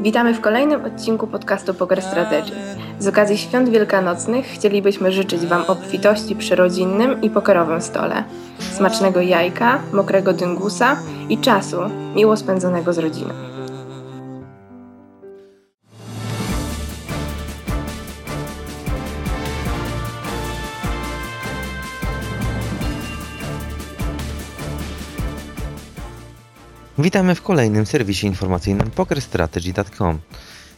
Witamy w kolejnym odcinku podcastu Poker Strategy. Z okazji świąt wielkanocnych chcielibyśmy życzyć Wam obfitości przy rodzinnym i pokerowym stole, smacznego jajka, mokrego dyngusa i czasu miło spędzonego z rodziną. Witamy w kolejnym serwisie informacyjnym pokerstrategy.com.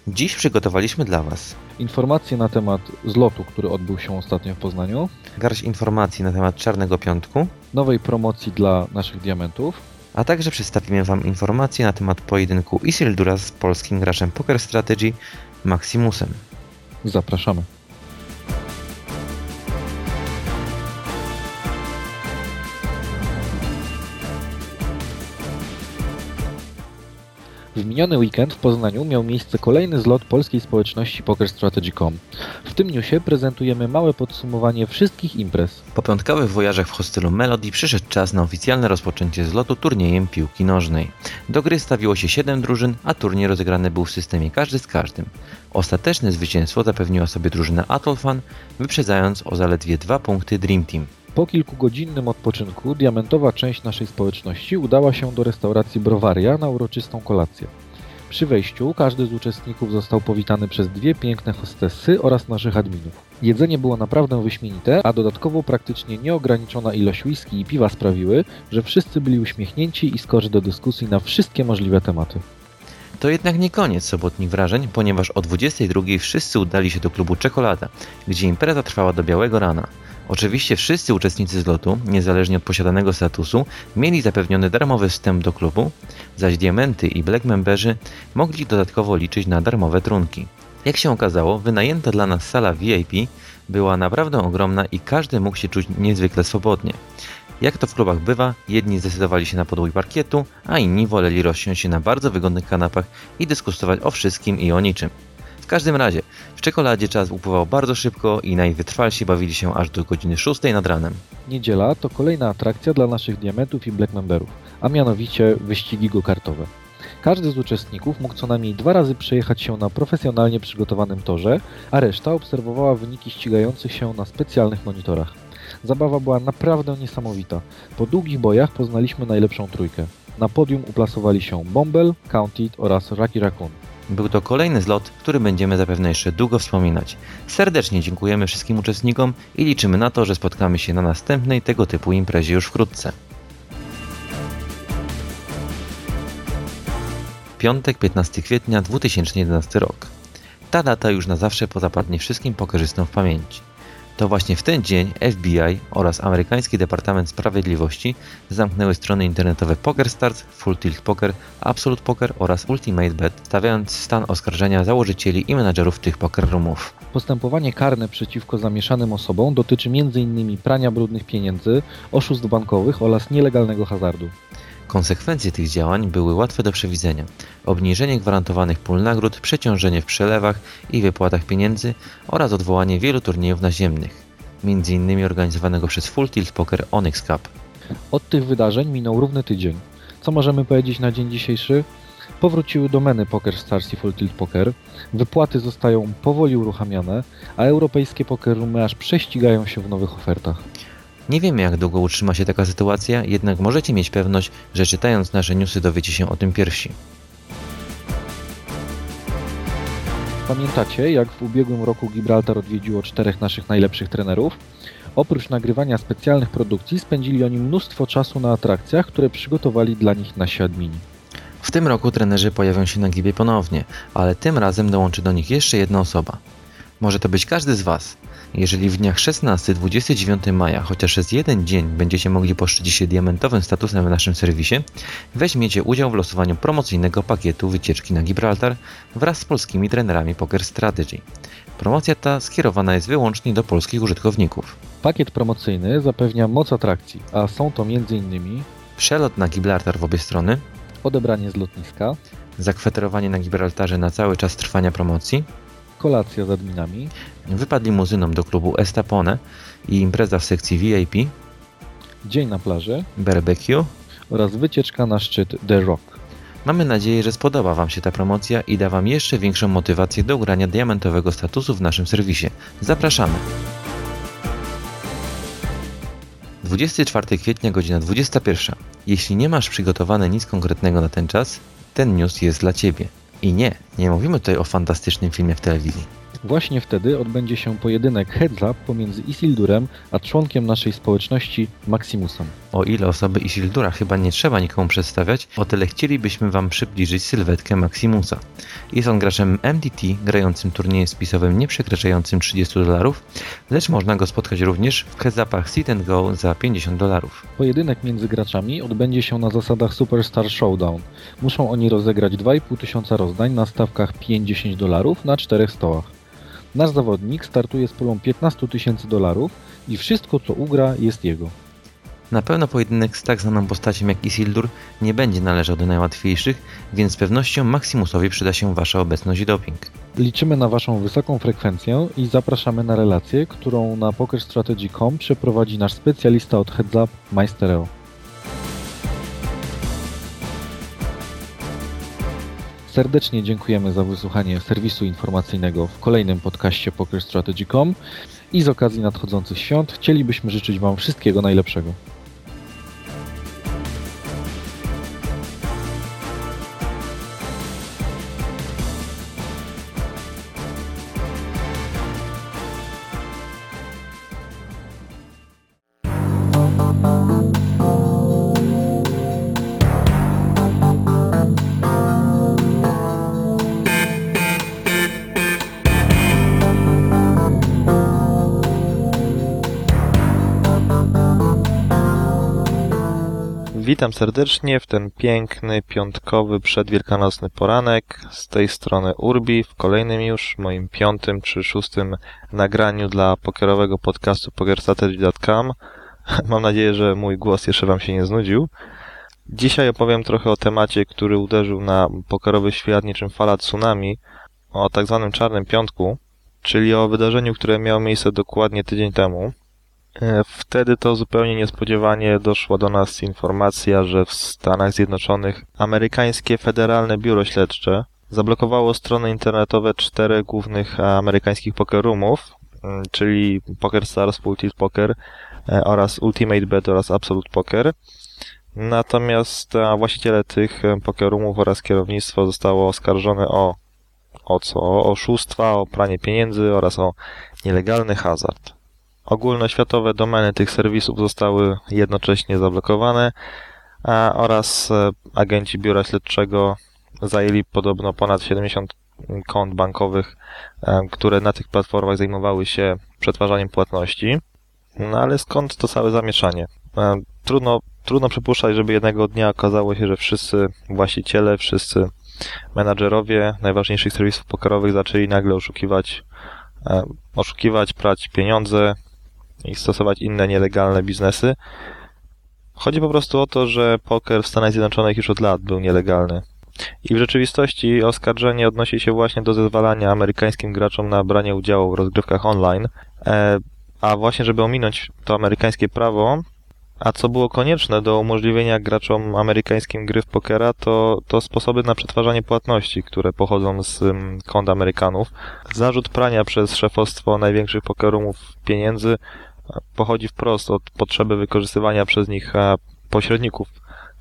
Dziś przygotowaliśmy dla Was Informacje na temat zlotu, który odbył się ostatnio w Poznaniu, garść informacji na temat Czarnego Piątku, nowej promocji dla naszych diamentów, a także przedstawimy Wam informacje na temat pojedynku Isildura z polskim graczem Poker Strategy Maximusem. zapraszamy. W miniony weekend w Poznaniu miał miejsce kolejny zlot polskiej społeczności PokerStrategy.com. W tym newsie prezentujemy małe podsumowanie wszystkich imprez. Po piątkowych wojażach w hostelu Melody przyszedł czas na oficjalne rozpoczęcie zlotu turniejem piłki nożnej. Do gry stawiło się 7 drużyn, a turniej rozegrany był w systemie każdy z każdym. Ostateczne zwycięstwo zapewniła sobie drużyna Atolfan, wyprzedzając o zaledwie 2 punkty Dream Team. Po kilkugodzinnym odpoczynku diamentowa część naszej społeczności udała się do restauracji Browaria na uroczystą kolację. Przy wejściu każdy z uczestników został powitany przez dwie piękne hostessy oraz naszych adminów. Jedzenie było naprawdę wyśmienite, a dodatkowo praktycznie nieograniczona ilość whisky i piwa sprawiły, że wszyscy byli uśmiechnięci i skorzy do dyskusji na wszystkie możliwe tematy. To jednak nie koniec sobotnich wrażeń, ponieważ o 22 wszyscy udali się do klubu Czekolada, gdzie impreza trwała do białego rana. Oczywiście wszyscy uczestnicy zlotu, niezależnie od posiadanego statusu, mieli zapewniony darmowy wstęp do klubu, zaś diamenty i black memberzy mogli dodatkowo liczyć na darmowe trunki. Jak się okazało, wynajęta dla nas sala VIP była naprawdę ogromna i każdy mógł się czuć niezwykle swobodnie. Jak to w klubach bywa, jedni zdecydowali się na podłój parkietu, a inni woleli rozsiąść się na bardzo wygodnych kanapach i dyskutować o wszystkim i o niczym. Każdym razie, w czekoladzie czas upływał bardzo szybko i najwytrwalsi bawili się aż do godziny 6 nad ranem. Niedziela to kolejna atrakcja dla naszych diamentów i black memberów, a mianowicie wyścigi go-kartowe. Każdy z uczestników mógł co najmniej dwa razy przejechać się na profesjonalnie przygotowanym torze, a reszta obserwowała wyniki ścigających się na specjalnych monitorach. Zabawa była naprawdę niesamowita. Po długich bojach poznaliśmy najlepszą trójkę. Na podium uplasowali się Bombel, Counted oraz Rocky Raccoon. Był to kolejny zlot, który będziemy zapewne jeszcze długo wspominać. Serdecznie dziękujemy wszystkim uczestnikom i liczymy na to, że spotkamy się na następnej tego typu imprezie już wkrótce. Piątek 15 kwietnia 2011 rok. Ta data już na zawsze pozapadnie wszystkim pokerzystom w pamięci. To właśnie w ten dzień FBI oraz amerykański Departament Sprawiedliwości zamknęły strony internetowe PokerStars, Full Tilt Poker, Absolute Poker oraz Ultimate Bet, stawiając stan oskarżenia założycieli i menadżerów tych poker roomów. Postępowanie karne przeciwko zamieszanym osobom dotyczy m.in. prania brudnych pieniędzy, oszustw bankowych oraz nielegalnego hazardu. Konsekwencje tych działań były łatwe do przewidzenia. Obniżenie gwarantowanych pól nagród, przeciążenie w przelewach i wypłatach pieniędzy oraz odwołanie wielu turniejów naziemnych, m.in. organizowanego przez Full Tilt Poker Onyx Cup. Od tych wydarzeń minął równy tydzień. Co możemy powiedzieć na dzień dzisiejszy? Powróciły domeny Poker Stars i Full Tilt Poker, wypłaty zostają powoli uruchamiane, a europejskie poker aż prześcigają się w nowych ofertach. Nie wiemy jak długo utrzyma się taka sytuacja, jednak możecie mieć pewność, że czytając nasze newsy dowiecie się o tym pierwsi. Pamiętacie, jak w ubiegłym roku Gibraltar odwiedziło czterech naszych najlepszych trenerów? Oprócz nagrywania specjalnych produkcji spędzili oni mnóstwo czasu na atrakcjach, które przygotowali dla nich nasi admini. W tym roku trenerzy pojawią się na Gibie ponownie, ale tym razem dołączy do nich jeszcze jedna osoba. Może to być każdy z Was. Jeżeli w dniach 16-29 maja chociaż przez jeden dzień będziecie mogli poszczycić się diamentowym statusem w naszym serwisie, weźmiecie udział w losowaniu promocyjnego pakietu wycieczki na Gibraltar wraz z polskimi trenerami Poker Strategy. Promocja ta skierowana jest wyłącznie do polskich użytkowników. Pakiet promocyjny zapewnia moc atrakcji, a są to m.in. Przelot na Gibraltar w obie strony, odebranie z lotniska, zakwaterowanie na Gibraltarze na cały czas trwania promocji, kolacja z adminami, wypad limuzyną do klubu Estapone i impreza w sekcji VIP, dzień na plaży barbecue, oraz wycieczka na szczyt The Rock. Mamy nadzieję, że spodoba Wam się ta promocja i da Wam jeszcze większą motywację do grania diamentowego statusu w naszym serwisie. Zapraszamy! 24 kwietnia, godzina 21. Jeśli nie masz przygotowane nic konkretnego na ten czas, ten news jest dla Ciebie. I nie, nie mówimy tutaj o fantastycznym filmie w telewizji. Właśnie wtedy odbędzie się pojedynek heads up pomiędzy Isildurem a członkiem naszej społeczności Maximusem. O ile osoby Isildura chyba nie trzeba nikomu przedstawiać, o tyle chcielibyśmy Wam przybliżyć sylwetkę Maximusa. Jest on graczem MDT, grającym turniejem spisowym nie przekraczającym 30 dolarów, lecz można go spotkać również w heads-upach Sit and Go za 50 dolarów. Pojedynek między graczami odbędzie się na zasadach Superstar Showdown. Muszą oni rozegrać 2,5 tysiąca rozdań na stawkach 50 dolarów na czterech stołach. Nasz zawodnik startuje z pulą 15 tysięcy dolarów i wszystko co ugra jest jego. Na pewno pojedynek z tak znaną postacią jak Isildur nie będzie należał do najłatwiejszych, więc z pewnością Maximusowi przyda się Wasza obecność i doping. Liczymy na Waszą wysoką frekwencję i zapraszamy na relację, którą na PokerStrategy.com przeprowadzi nasz specjalista od Heads Up, Majstereo. Serdecznie dziękujemy za wysłuchanie serwisu informacyjnego w kolejnym podcaście PokerStrategy.com i z okazji nadchodzących świąt chcielibyśmy życzyć Wam wszystkiego najlepszego. Witam serdecznie w ten piękny, piątkowy, przedwielkanocny poranek. Z tej strony Urbi, w kolejnym już, moim piątym czy szóstym nagraniu dla pokerowego podcastu pokerstrategy.com. Mam nadzieję, że mój głos jeszcze Wam się nie znudził. Dzisiaj opowiem trochę o temacie, który uderzył na pokerowy świat niczym fala tsunami, o tak zwanym Czarnym Piątku, czyli o wydarzeniu, które miało miejsce dokładnie tydzień temu. E, wtedy to zupełnie niespodziewanie doszła do nas informacja, że w Stanach Zjednoczonych amerykańskie Federalne Biuro Śledcze zablokowało strony internetowe czterech głównych amerykańskich pokerumów, mm, czyli PokerStars, Full Tilt Poker e, oraz Ultimate Bet oraz Absolute Poker. Natomiast właściciele tych e, pokerumów oraz kierownictwo zostało oskarżone o, o co? O oszustwa, o pranie pieniędzy oraz o nielegalny hazard. Ogólnoświatowe domeny tych serwisów zostały jednocześnie zablokowane a, oraz e, agenci biura śledczego zajęli podobno ponad 70 kont bankowych, e, które na tych platformach zajmowały się przetwarzaniem płatności. No ale skąd to całe zamieszanie? E, trudno, trudno przypuszczać, żeby jednego dnia okazało się, że wszyscy właściciele, wszyscy menadżerowie najważniejszych serwisów pokerowych zaczęli nagle oszukiwać, oszukiwać, prać pieniądze, i stosować inne nielegalne biznesy. Chodzi po prostu o to, że poker w Stanach Zjednoczonych już od lat był nielegalny. I w rzeczywistości oskarżenie odnosi się właśnie do zezwalania amerykańskim graczom na branie udziału w rozgrywkach online. E, a właśnie, żeby ominąć to amerykańskie prawo, a co było konieczne do umożliwienia graczom amerykańskim gry w pokera, to, to sposoby na przetwarzanie płatności, które pochodzą z um, kont Amerykanów. Zarzut prania przez szefostwo największych pokerumów pieniędzy pochodzi wprost od potrzeby wykorzystywania przez nich e, pośredników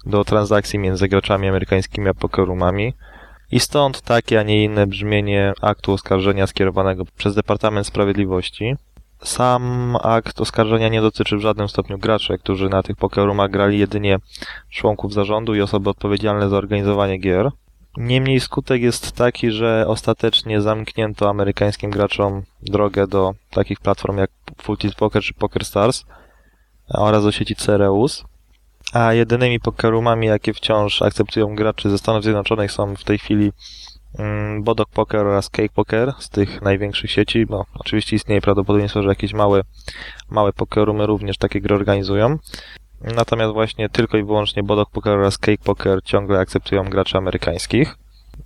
do transakcji między graczami amerykańskimi a pokerumami. I stąd takie, a nie inne brzmienie aktu oskarżenia skierowanego przez Departament Sprawiedliwości. Sam akt oskarżenia nie dotyczy w żadnym stopniu graczy, którzy na tych pokerumach grali jedynie członków zarządu i osoby odpowiedzialne za organizowanie gier. Niemniej skutek jest taki, że ostatecznie zamknięto amerykańskim graczom drogę do takich platform jak Full Tilt Poker czy Poker Stars oraz do sieci Cereus. A jedynymi pokerumami, jakie wciąż akceptują graczy ze Stanów Zjednoczonych są w tej chwili mm, Bodok Poker oraz Cake Poker z tych największych sieci, bo oczywiście istnieje prawdopodobieństwo, że jakieś małe, małe pokerumy również takie gry organizują. Natomiast właśnie tylko i wyłącznie Bodok Poker oraz Cake Poker ciągle akceptują graczy amerykańskich.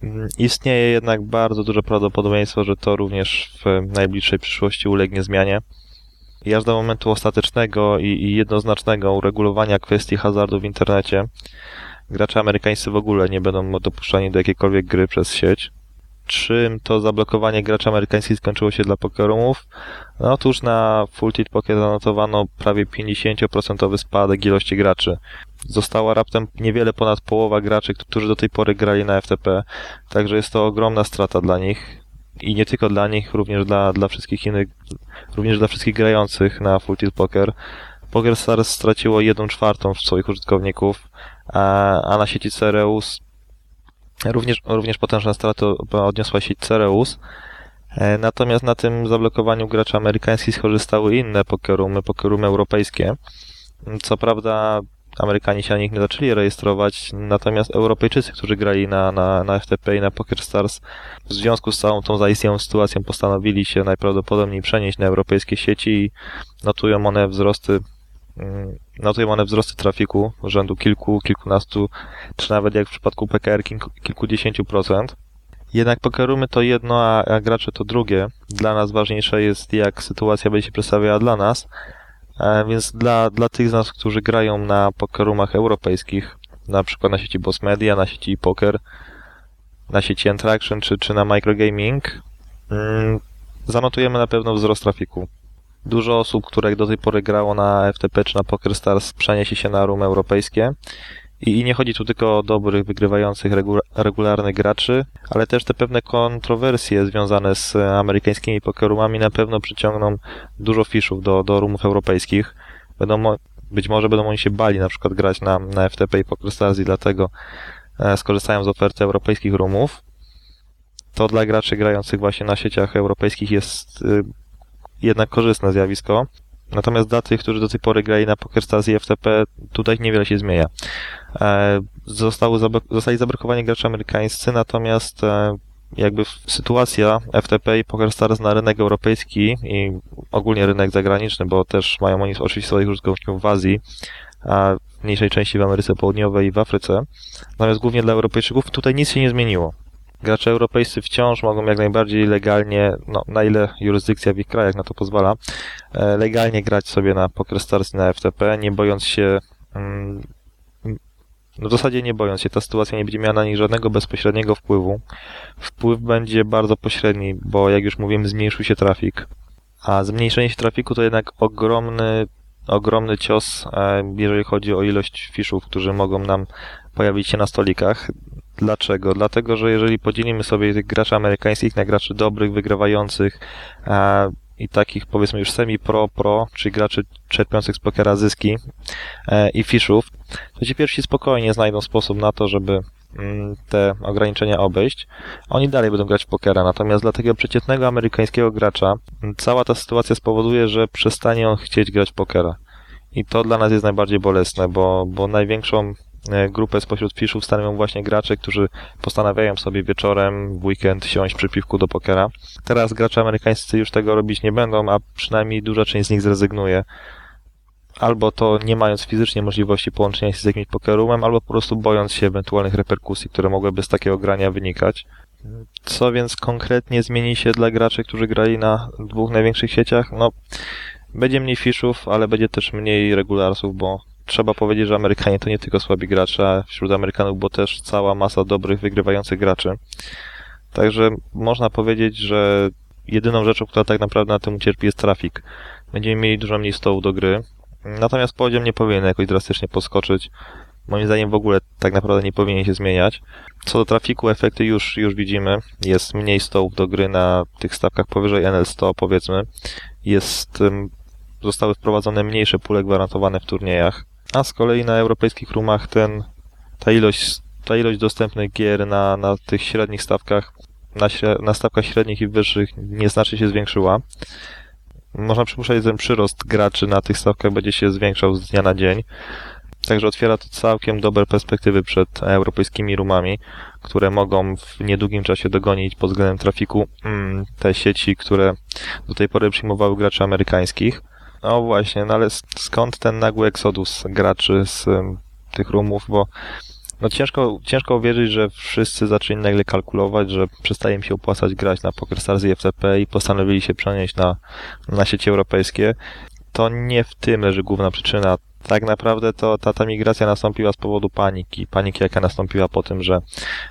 Mm, istnieje jednak bardzo duże prawdopodobieństwo, że to również w najbliższej przyszłości ulegnie zmianie. I aż do momentu ostatecznego i, i jednoznacznego uregulowania kwestii hazardu w internecie gracze amerykańscy w ogóle nie będą dopuszczani do jakiejkolwiek gry przez sieć. Czym to zablokowanie graczy amerykańskich skończyło się dla pokerumów? No otóż na Full Tilt Poker zanotowano prawie 50% spadek ilości graczy. Została raptem niewiele ponad połowa graczy, którzy do tej pory grali na FTP, także jest to ogromna strata dla nich. I nie tylko dla nich, również dla, dla wszystkich innych, również dla wszystkich grających na Full Tilt Poker. PokerStars straciło 1 czwartą swoich użytkowników, a, a na sieci Cereus również, również potężna strata odniosła sieć Cereus. E, natomiast na tym zablokowaniu graczy amerykańskich skorzystały inne pokerumy, pokerumy europejskie. Co prawda Amerykanie się na nich nie zaczęli rejestrować, natomiast Europejczycy, którzy grali na, na, na FTP i na PokerStars w związku z całą tą zaistniałą sytuacją postanowili się najprawdopodobniej przenieść na europejskie sieci i notują one wzrosty notują one wzrosty trafiku rzędu kilku, kilkunastu, czy nawet jak w przypadku PKR kilkudziesięciu procent. Jednak pokerumy to jedno, a, a gracze to drugie. Dla nas ważniejsze jest, jak sytuacja będzie się przedstawiała dla nas. E, więc dla, dla tych z nas, którzy grają na pokerumach europejskich, na przykład na sieci Boss Media, na sieci Poker, na sieci Interaction czy, czy na Microgaming, mm, zanotujemy na pewno wzrost trafiku. Dużo osób, które do tej pory grało na FTP czy na PokerStars przeniesie się na rum europejskie. I, nie chodzi tu tylko o dobrych, wygrywających regu regularnych graczy, ale też te pewne kontrowersje związane z amerykańskimi pokerumami na pewno przyciągną dużo fiszów do, do rumów europejskich. Będą, być może będą oni się bali na przykład grać na, na FTP i PokerStars i dlatego e, skorzystają z oferty europejskich rumów. To dla graczy grających właśnie na sieciach europejskich jest y, jednak korzystne zjawisko. Natomiast dla tych, którzy do tej pory grali na PokerStars i FTP, tutaj niewiele się zmienia. E, zostały zostali zablokowani gracze amerykańscy, natomiast e, jakby sytuacja FTP i PokerStars na rynek europejski i ogólnie rynek zagraniczny, bo też mają oni oczywiście swoich użytkowników w Azji, a w mniejszej części w Ameryce Południowej i w Afryce. Natomiast głównie dla Europejczyków tutaj nic się nie zmieniło gracze europejscy wciąż mogą jak najbardziej legalnie, no na ile jurysdykcja w ich krajach na to pozwala, e, legalnie grać sobie na PokerStars i na FTP, nie bojąc się mm, no w zasadzie nie bojąc się, ta sytuacja nie będzie miała na nich żadnego bezpośredniego wpływu. Wpływ będzie bardzo pośredni, bo jak już mówiłem, zmniejszył się trafik. A zmniejszenie się trafiku to jednak ogromny, ogromny cios, e, jeżeli chodzi o ilość fiszów, którzy mogą nam pojawić się na stolikach. Dlaczego? Dlatego, że jeżeli podzielimy sobie tych graczy amerykańskich na graczy dobrych, wygrywających a, i takich powiedzmy już semi-pro, pro, czyli graczy czerpiących z pokera zyski e, i fishów, to ci pierwsi spokojnie znajdą sposób na to, żeby mm, te ograniczenia obejść. Oni dalej będą grać w pokera, natomiast dla tego przeciętnego amerykańskiego gracza cała ta sytuacja spowoduje, że przestanie on chcieć grać w pokera. I to dla nas jest najbardziej bolesne, bo, bo największą grupę spośród fiszów stanowią właśnie gracze, którzy postanawiają sobie wieczorem, w weekend siąść przy piwku do pokera. Teraz gracze amerykańscy już tego robić nie będą, a przynajmniej duża część z nich zrezygnuje. Albo to nie mając fizycznie możliwości połączenia się z jakimś pokerumem, albo po prostu bojąc się ewentualnych reperkusji, które mogłyby z takiego grania wynikać. Co więc konkretnie zmieni się dla graczy, którzy grali na dwóch największych sieciach? No, będzie mniej fiszów, ale będzie też mniej regularsów, bo trzeba powiedzieć, że Amerykanie to nie tylko słabi gracze, a wśród Amerykanów było też cała masa dobrych, wygrywających graczy. Także można powiedzieć, że jedyną rzeczą, która tak naprawdę na tym ucierpi jest trafik. Będziemy mieli dużo mniej stołów do gry. Natomiast poziom nie powinien jakoś drastycznie poskoczyć. Moim zdaniem w ogóle tak naprawdę nie powinien się zmieniać. Co do trafiku, efekty już, już widzimy. Jest mniej stołów do gry na tych stawkach powyżej NL100 powiedzmy. Jest, zostały wprowadzone mniejsze pule gwarantowane w turniejach a z kolei na europejskich rumach ten, ta ilość, ta ilość dostępnych gier na, na tych średnich stawkach, na, na stawkach średnich i wyższych nieznacznie się zwiększyła. Można przypuszczać, że ten przyrost graczy na tych stawkach będzie się zwiększał z dnia na dzień. Także otwiera to całkiem dobre perspektywy przed europejskimi rumami, które mogą w niedługim czasie dogonić pod względem trafiku mm, te sieci, które do tej pory przyjmowały graczy amerykańskich. No właśnie, no ale skąd ten nagły eksodus graczy z um, tych rumów, bo no ciężko, ciężko uwierzyć, że wszyscy zaczęli nagle kalkulować, że przestaje im się opłacać grać na PokerStars i FTP i postanowili się przenieść na, na sieci europejskie. To nie w tym leży główna przyczyna tak naprawdę to ta, ta migracja nastąpiła z powodu paniki. Paniki, jaka nastąpiła po tym, że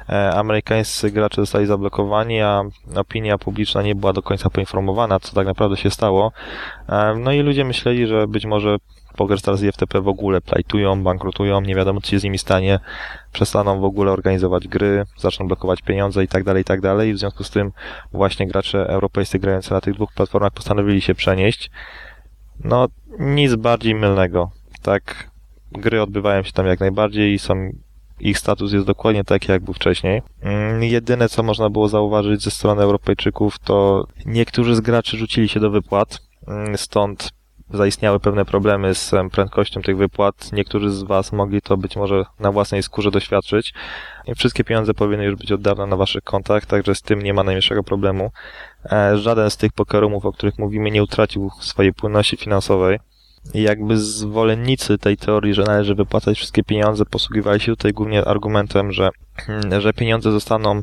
e, amerykańscy gracze zostali zablokowani, a opinia publiczna nie była do końca poinformowana, co tak naprawdę się stało. E, no i ludzie myśleli, że być może PokerStars i FTP w ogóle plajtują, bankrutują, nie wiadomo co się z nimi stanie, przestaną w ogóle organizować gry, zaczną blokować pieniądze i tak dalej, i tak dalej. W związku z tym właśnie gracze europejscy grający na tych dwóch platformach postanowili się przenieść. No, nic bardziej mylnego. Tak, gry odbywają się tam jak najbardziej i są ich status jest dokładnie taki, jak był wcześniej. Mm, jedyne, co można było zauważyć ze strony Europejczyków, to niektórzy z graczy rzucili się do wypłat, mm, stąd zaistniały pewne problemy z prędkością tych wypłat. Niektórzy z Was mogli to być może na własnej skórze doświadczyć. Wszystkie pieniądze powinny już być od dawna na Waszych kontach, także z tym nie ma najmniejszego problemu. E, żaden z tych pokerumów, o których mówimy, nie utracił swojej płynności finansowej. Jakby zwolennicy tej teorii, że należy wypłacać wszystkie pieniądze, posługiwali się tutaj głównie argumentem, że, że pieniądze zostaną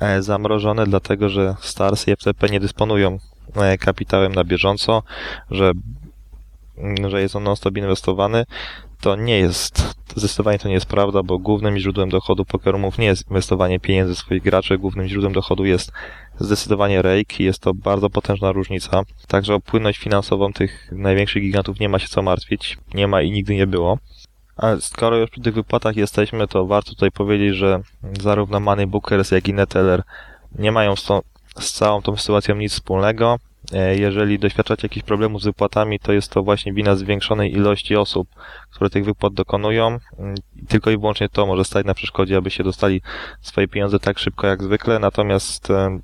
e, zamrożone, dlatego że Stars i FTP nie dysponują e, kapitałem na bieżąco, że że jest on non-stop inwestowany, to nie jest, zdecydowanie to nie jest prawda, bo głównym źródłem dochodu pokerumów nie jest inwestowanie pieniędzy swoich graczy, głównym źródłem dochodu jest zdecydowanie rake i jest to bardzo potężna różnica. Także o płynność finansową tych największych gigantów nie ma się co martwić, nie ma i nigdy nie było. Ale skoro już przy tych wypłatach jesteśmy, to warto tutaj powiedzieć, że zarówno Money Bookers, jak i Neteller nie mają z, z całą tą sytuacją nic wspólnego. E, jeżeli doświadczacie jakichś problemów z wypłatami, to jest to właśnie wina zwiększonej ilości osób, które tych wypłat dokonują. Mm, tylko i wyłącznie to może stać na przeszkodzie, aby się dostali swoje pieniądze tak szybko jak zwykle, natomiast e,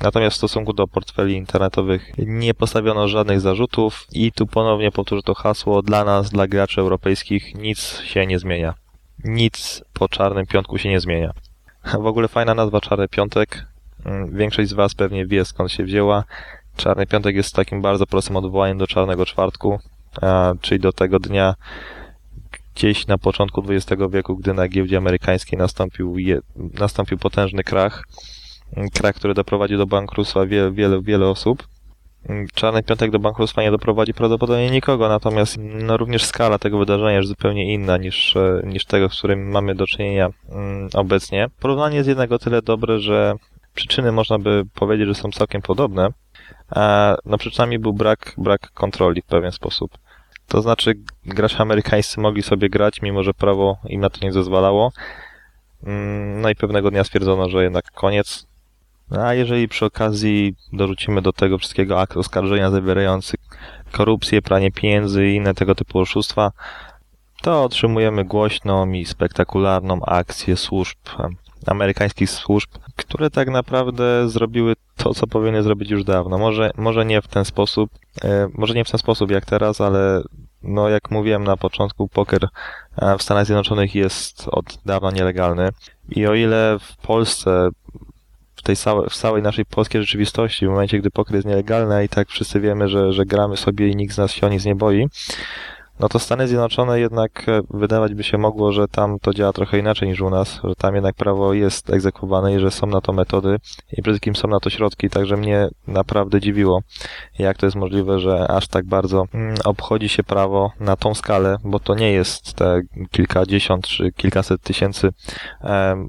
Natomiast w stosunku do portfeli internetowych nie postawiono żadnych zarzutów i tu ponownie powtórzę to hasło, dla nas, dla graczy europejskich nic się nie zmienia. Nic po czarnym piątku się nie zmienia. W ogóle fajna nazwa Czarny Piątek. Mm, większość z Was pewnie wie skąd się wzięła. Czarny Piątek jest takim bardzo prostym odwołaniem do Czarnego Czwartku, czyli do tego dnia gdzieś na początku XX wieku, gdy na giełdzie amerykańskiej nastąpił, nastąpił potężny krach, krach, który doprowadził do bankructwa wiele, wiele, wiele osób. Czarny Piątek do bankructwa nie doprowadzi prawdopodobnie nikogo, natomiast no, również skala tego wydarzenia jest zupełnie inna niż, e, niż tego, z którym mamy do czynienia mm, obecnie. Porównanie jest jednak o tyle dobre, że przyczyny można by powiedzieć, że są całkiem podobne, no przyczynami był brak, brak kontroli w pewien sposób. To znaczy gracze amerykańscy mogli sobie grać, mimo że prawo im na to nie zezwalało. Mm, no i pewnego dnia stwierdzono, że jednak koniec. A jeżeli przy okazji dorzucimy do tego wszystkiego akt oskarżenia zawierający korupcję, pranie pieniędzy i inne tego typu oszustwa, to otrzymujemy głośną i spektakularną akcję służb amerykańskich służb, które tak naprawdę zrobiły to, co powinny zrobić już dawno. Może, może nie w ten sposób, e, może nie w ten sposób jak teraz, ale no jak mówiłem na początku, poker e, w Stanach Zjednoczonych jest od dawna nielegalny i o ile w Polsce w tej całej, w całej naszej polskiej rzeczywistości, w momencie, gdy poker jest nielegalny i tak wszyscy wiemy, że, że gramy sobie i nikt z nas się o nic nie boi, no to Stany Zjednoczone jednak e, wydawać by się mogło, że tam to działa trochę inaczej niż u nas, że tam jednak prawo jest egzekwowane i że są na to metody i przede wszystkim są na to środki, także mnie naprawdę dziwiło, jak to jest możliwe, że aż tak bardzo mm, obchodzi się prawo na tą skalę, bo to nie jest te kilkadziesiąt czy kilkaset tysięcy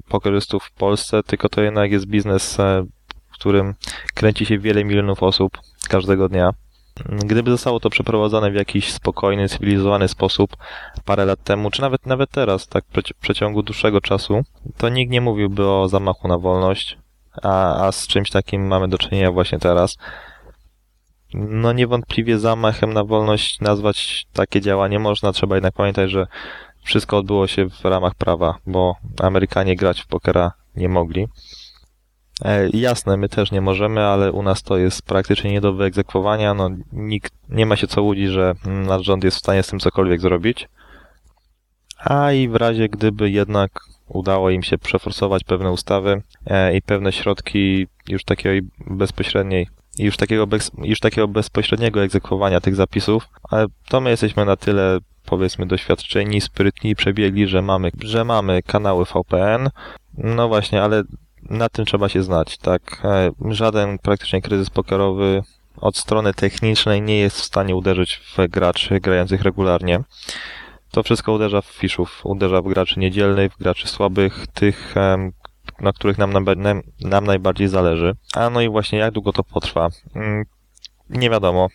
pokorzystów w Polsce, tylko to jednak jest biznes, e, w którym kręci się wiele milionów osób każdego dnia. Gdyby zostało to przeprowadzone w jakiś spokojny, cywilizowany sposób parę lat temu, czy nawet nawet teraz, tak w przeciągu dłuższego czasu, to nikt nie mówiłby o zamachu na wolność, a, a z czymś takim mamy do czynienia właśnie teraz. No niewątpliwie zamachem na wolność nazwać takie działanie można, trzeba jednak pamiętać, że wszystko odbyło się w ramach prawa, bo Amerykanie grać w pokera nie mogli. E, jasne, my też nie możemy, ale u nas to jest praktycznie nie do wyegzekwowania. No, nikt nie ma się co łudzić, że nasz rząd jest w stanie z tym cokolwiek zrobić. A i w razie gdyby jednak udało im się przeforsować pewne ustawy e, i pewne środki już takiej bezpośredniej już takiego, bez, już takiego bezpośredniego egzekwowania tych zapisów, ale to my jesteśmy na tyle powiedzmy doświadczeni, sprytni przebiegli, że mamy, że mamy kanały VPN. No właśnie, ale na tym trzeba się znać, tak? E, żaden praktycznie kryzys pokerowy od strony technicznej nie jest w stanie uderzyć w graczy grających regularnie. to wszystko uderza w fiszów, uderza w graczy niedzielnych, w graczy słabych, tych, na których nam, nam, nam najbardziej zależy. A no i właśnie jak długo to potrwa? Mm, Nie wiadomo.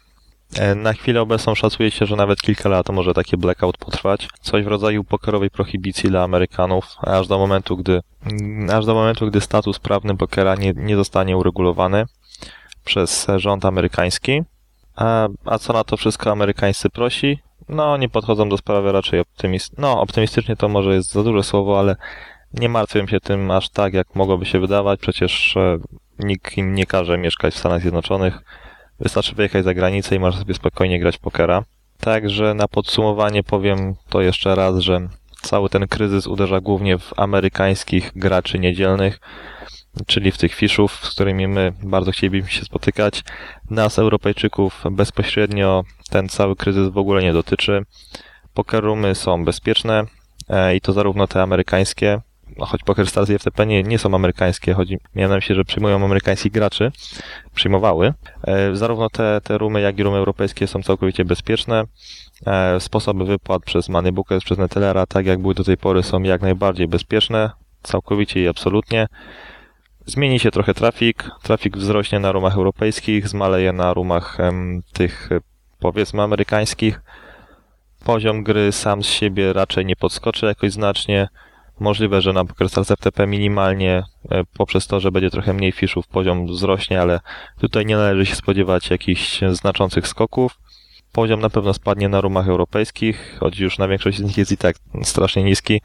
E, Na chwilę obecną szacuje się, że nawet kilka lat może taki blackout potrwać. Coś w rodzaju pokerowej prohibicji dla Amerykanów, aż do momentu, gdy, mm, aż do momentu, gdy status prawny pokera nie, nie zostanie uregulowany przez rząd amerykański. A, a co na to wszystko amerykańscy prosi? No, nie podchodzą do sprawy raczej optymist... No, optymistycznie to może jest za duże słowo, ale nie martwię się tym aż tak, jak mogłoby się wydawać. Przecież e, nikt im nie każe mieszkać w Stanach Zjednoczonych. Wystarczy wyjechać za granicę i można sobie spokojnie grać pokera. Także na podsumowanie powiem to jeszcze raz, że cały ten kryzys uderza głównie w amerykańskich graczy niedzielnych, czyli w tych fiszów, z którymi my bardzo chcielibyśmy się spotykać. Nas, Europejczyków, bezpośrednio ten cały kryzys w ogóle nie dotyczy. Pokerumy są bezpieczne e, i to zarówno te amerykańskie, no choć PokerStars i FTP nie, nie są amerykańskie, chodzi miałem się, że przyjmują amerykańskich graczy, przyjmowały. E, Zarówno te, te rumy, jak i rumy europejskie są całkowicie bezpieczne. E, Sposoby wypłat przez Moneybookers, przez Netelera, tak jak były do tej pory, są jak najbardziej bezpieczne, całkowicie i absolutnie. Zmieni się trochę trafik, trafik wzrośnie na rumach europejskich, zmaleje na rumach em, tych e, powiedzmy amerykańskich. Poziom gry sam z siebie raczej nie podskoczy jakoś znacznie. Możliwe, że na PokerStars FTP minimalnie e, poprzez to, że będzie trochę mniej fiszów poziom wzrośnie, ale tutaj nie należy się spodziewać jakichś znaczących skoków. Poziom na pewno spadnie na rumach europejskich, choć już na większość z nich jest i tak strasznie niski,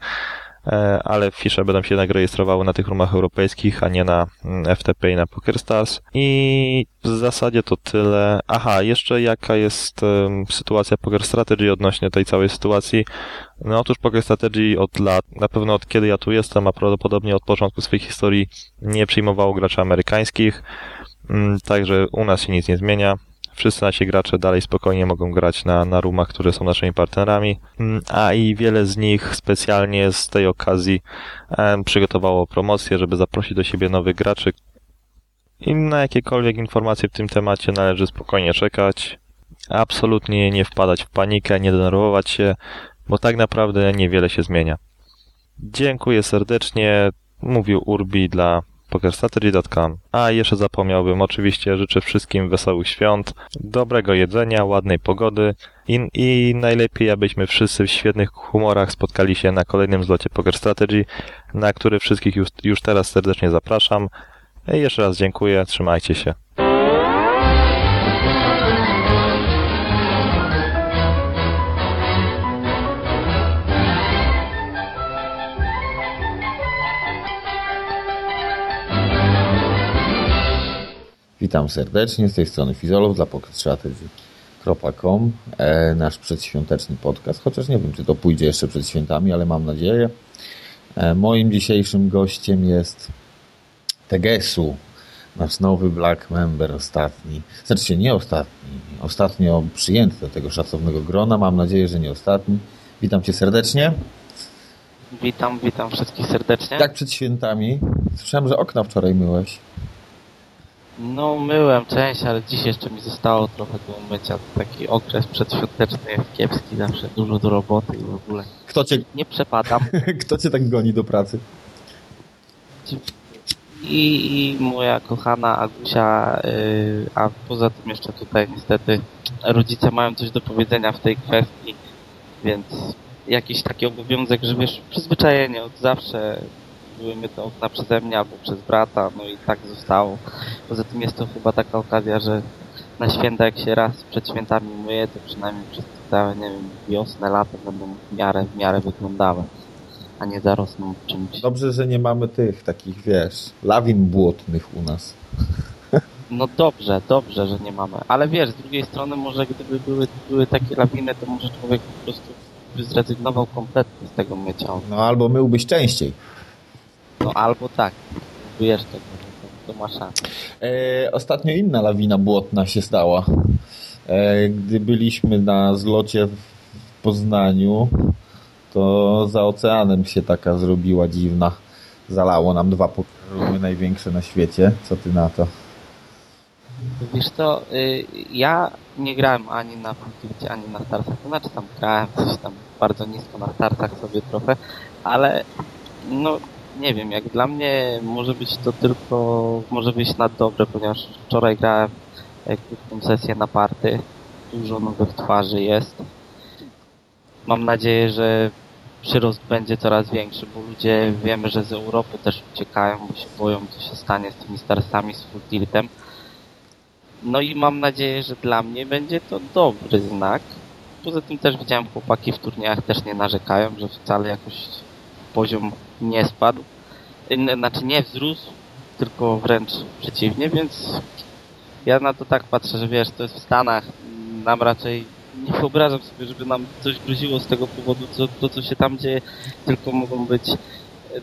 ale fisze będą się jednak rejestrowały na tych rumach europejskich, a nie na mm, FTP i na PokerStars. I w zasadzie to tyle. Aha, jeszcze jaka jest sytuacja Poker Strategy odnośnie tej całej sytuacji? No otóż Poker Strategy od lat, na pewno od kiedy ja tu jestem, a prawdopodobnie od początku swojej historii nie przyjmowało graczy amerykańskich, Mm, także u nas się nic nie zmienia. Wszyscy nasi gracze dalej spokojnie mogą grać na, na rumach, które są naszymi partnerami, Mm, a i wiele z nich specjalnie z tej okazji przygotowało promocję, żeby zaprosić do siebie nowych graczy. I na jakiekolwiek informacje w tym temacie należy spokojnie czekać. Absolutnie nie wpadać w panikę, nie denerwować się, bo tak naprawdę niewiele się zmienia. Dziękuję serdecznie. Mówił Urbi dla pokerstrategy.com. A jeszcze zapomniałbym, oczywiście życzę wszystkim wesołych świąt, dobrego jedzenia, ładnej pogody i, i najlepiej, abyśmy wszyscy w świetnych humorach spotkali się na kolejnym zlocie Poker Strategy, na który wszystkich już, już teraz serdecznie zapraszam. I jeszcze raz dziękuję, trzymajcie się. Witam serdecznie, z tej strony Fizolow dla PocketStrategy.com e, Nasz przedświąteczny podcast, chociaż nie wiem, czy to pójdzie jeszcze przed świętami, ale mam nadzieję. E, moim dzisiejszym gościem jest Tegesu, nasz nowy Black Member, ostatni. Znaczy się nie ostatni, ostatnio przyjęty do tego szacownego grona, mam nadzieję, że nie ostatni. Witam Cię serdecznie. Witam, witam wszystkich serdecznie. Jak przed świętami? Słyszałem, że okna wczoraj myłeś. No, myłem część, ale dziś jeszcze mi zostało trochę do umycia. Taki okres przedświąteczny jest kiepski, zawsze dużo do roboty i w ogóle. Kto Cię, Nie przepadam. kto cię tak goni do pracy? I, i moja kochana Agusia, yy, a poza tym jeszcze tutaj niestety rodzice mają coś do powiedzenia w tej kwestii, więc jakiś taki obowiązek, że wiesz, przyzwyczajenie od zawsze były okna przeze mnie albo przez brata, no i tak zostało. Poza tym jest to chyba taka okazja, że na święta jak się raz przed świętami myje, to przynajmniej przez całe, nie wiem, wiosnę, lato będą w miarę, w miarę wyglądały, a nie zarosną czymś. Dobrze, że nie mamy tych takich, wiesz, lawin błotnych u nas. No dobrze, dobrze, że nie mamy. Ale wiesz, z drugiej strony może gdyby były, były takie lawiny, to może człowiek po prostu by zrezygnował kompletnie z tego mycia. No albo myłbyś częściej. No albo tak. Wiesz tego, to, to masz rację. E, ostatnio inna lawina błotna się stała. E, gdy byliśmy na zlocie w Poznaniu, to za oceanem się taka zrobiła dziwna. Zalało nam dwa pokerumy największe na świecie. Co ty na to? Wiesz co, y, ja nie grałem ani na Fulfilcie, ani na Starsach, to znaczy tam grałem coś tam bardzo nisko na Starsach sobie trochę, ale no nie wiem, jak dla mnie może być to tylko, może być na dobre, ponieważ wczoraj grałem krótką sesję na party, dużo nowych twarzy jest. Mam nadzieję, że przyrost będzie coraz większy, bo ludzie wiemy, że z Europy też uciekają, bo się boją, co się stanie z tymi Starsami, z Full Tiltem. No i mam nadzieję, że dla mnie będzie to dobry znak. Poza tym też widziałem chłopaki w turniejach też nie narzekają, że wcale jakoś poziom nie spadł. Znaczy nie wzrósł, tylko wręcz przeciwnie, więc ja na to tak patrzę, że wiesz, to jest w Stanach. Nam raczej nie wyobrażam sobie, żeby nam coś groziło z tego powodu, co, to co się tam dzieje, tylko mogą być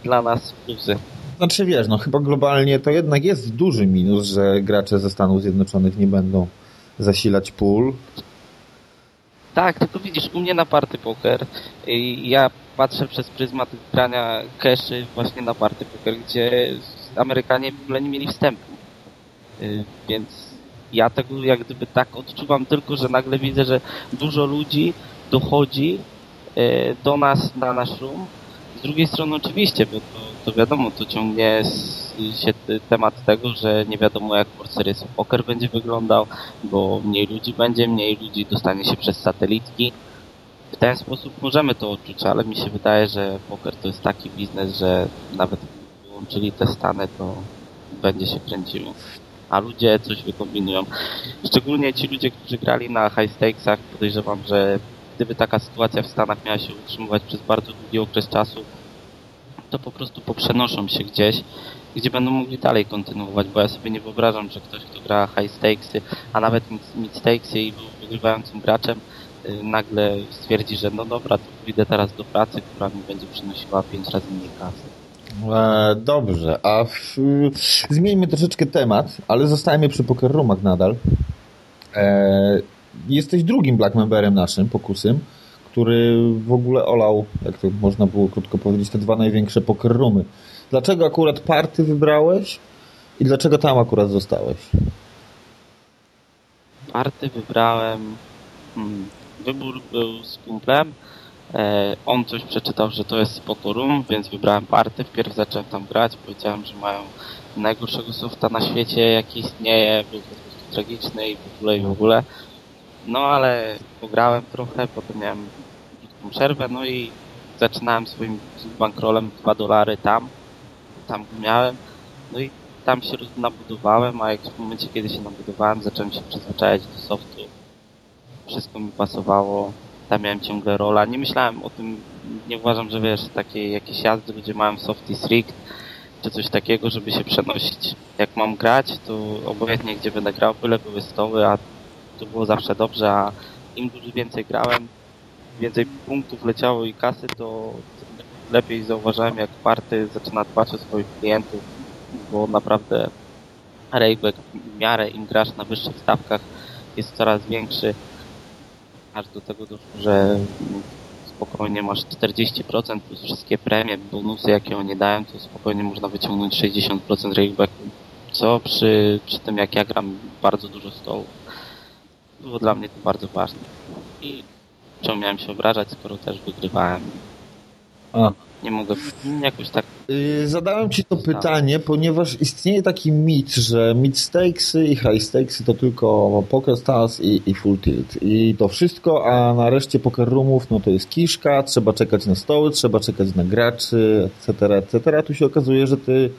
dla nas plusy. Znaczy wiesz, no chyba globalnie to jednak jest duży minus, że gracze ze Stanów Zjednoczonych nie będą zasilać pól. Tak, tylko widzisz, u mnie na party poker ja patrzę przez pryzmat grania caszy właśnie na party poker, gdzie Amerykanie w ogóle nie mieli wstępu. Y, Więc ja tego jak gdyby tak odczuwam tylko, że nagle widzę, że dużo ludzi dochodzi y, do nas na nasz room. Z drugiej strony oczywiście, bo to, to wiadomo, to ciągnie się temat tego, że nie wiadomo jak World Poker będzie wyglądał, bo mniej ludzi będzie, mniej ludzi dostanie się przez satelitki. W ten sposób możemy to odczuć, ale mi się wydaje, że poker to jest taki biznes, że nawet wyłączyli te stany, to będzie się kręciło. A ludzie coś wykombinują. Szczególnie ci ludzie, którzy grali na high stakesach, podejrzewam, że gdyby taka sytuacja w Stanach miała się utrzymywać przez bardzo długi okres czasu, to po prostu poprzenoszą się gdzieś, gdzie będą mogli dalej kontynuować, bo ja sobie nie wyobrażam, że ktoś, kto gra high stakesy, a nawet mid- stakesy i był wygrywającym graczem, nagle stwierdzi, że no dobra, to pójdę teraz do pracy, która mi będzie przynosiła pięć razy mniej kasy. E, dobrze, a w, zmieńmy troszeczkę temat, ale zostajemy przy Poker Roomach nadal. E, jesteś drugim Black Memberem naszym, Pokusym, który w ogóle olał, jak to można było krótko powiedzieć, te dwa największe Poker Roomy. Dlaczego akurat party wybrałeś i dlaczego tam akurat zostałeś? Party wybrałem, hmm, wybór był z kumplem, e, on coś przeczytał, że to jest spoko room, więc wybrałem party, wpierw zacząłem tam grać, powiedziałem, że mają najgorszego softa na świecie, jaki istnieje, był po tragiczny i w ogóle i w ogóle. No ale pograłem trochę, potem miałem krótką przerwę, no i zaczynałem swoim bankrolem 2 dolary tam, tam miałem, no i tam się nabudowałem, a jak w momencie, kiedy się nabudowałem, zacząłem się przyzwyczajać do softu. Wszystko mi pasowało, tam miałem ciągle rola. Nie myślałem o tym, nie uważam, że wiesz, takie jakieś jazdy ludzie mają softy strict, czy coś takiego, żeby się przenosić. Jak mam grać, to obojętnie gdzie będę grał, byle były stoły, a to było zawsze dobrze, a im dużo więcej grałem, więcej punktów leciało i kasy, to lepiej zauważałem, jak party zaczyna dbać o swoich klientów, bo naprawdę rejbek w miarę im grasz na wyższych stawkach jest coraz większy, aż do tego że spokojnie masz 40% plus wszystkie premie, bonusy jakie oni dają, to spokojnie można wyciągnąć 60% ragebacku, co przy, przy tym jak ja gram bardzo dużo stołów było dla mnie to bardzo ważne. I czemu miałem się obrażać, skoro też wygrywałem. A. Nie mogę jakoś tak Yy, Zadałem Ci to pytanie, ponieważ istnieje taki mit, że mid stakesy i high stakesy to tylko Poker Stars i, i Full Tilt. I to wszystko, a na reszcie Poker Roomów no to jest kiszka, trzeba czekać na stoły, trzeba czekać na graczy, etc., etc. Tu się okazuje, że Ty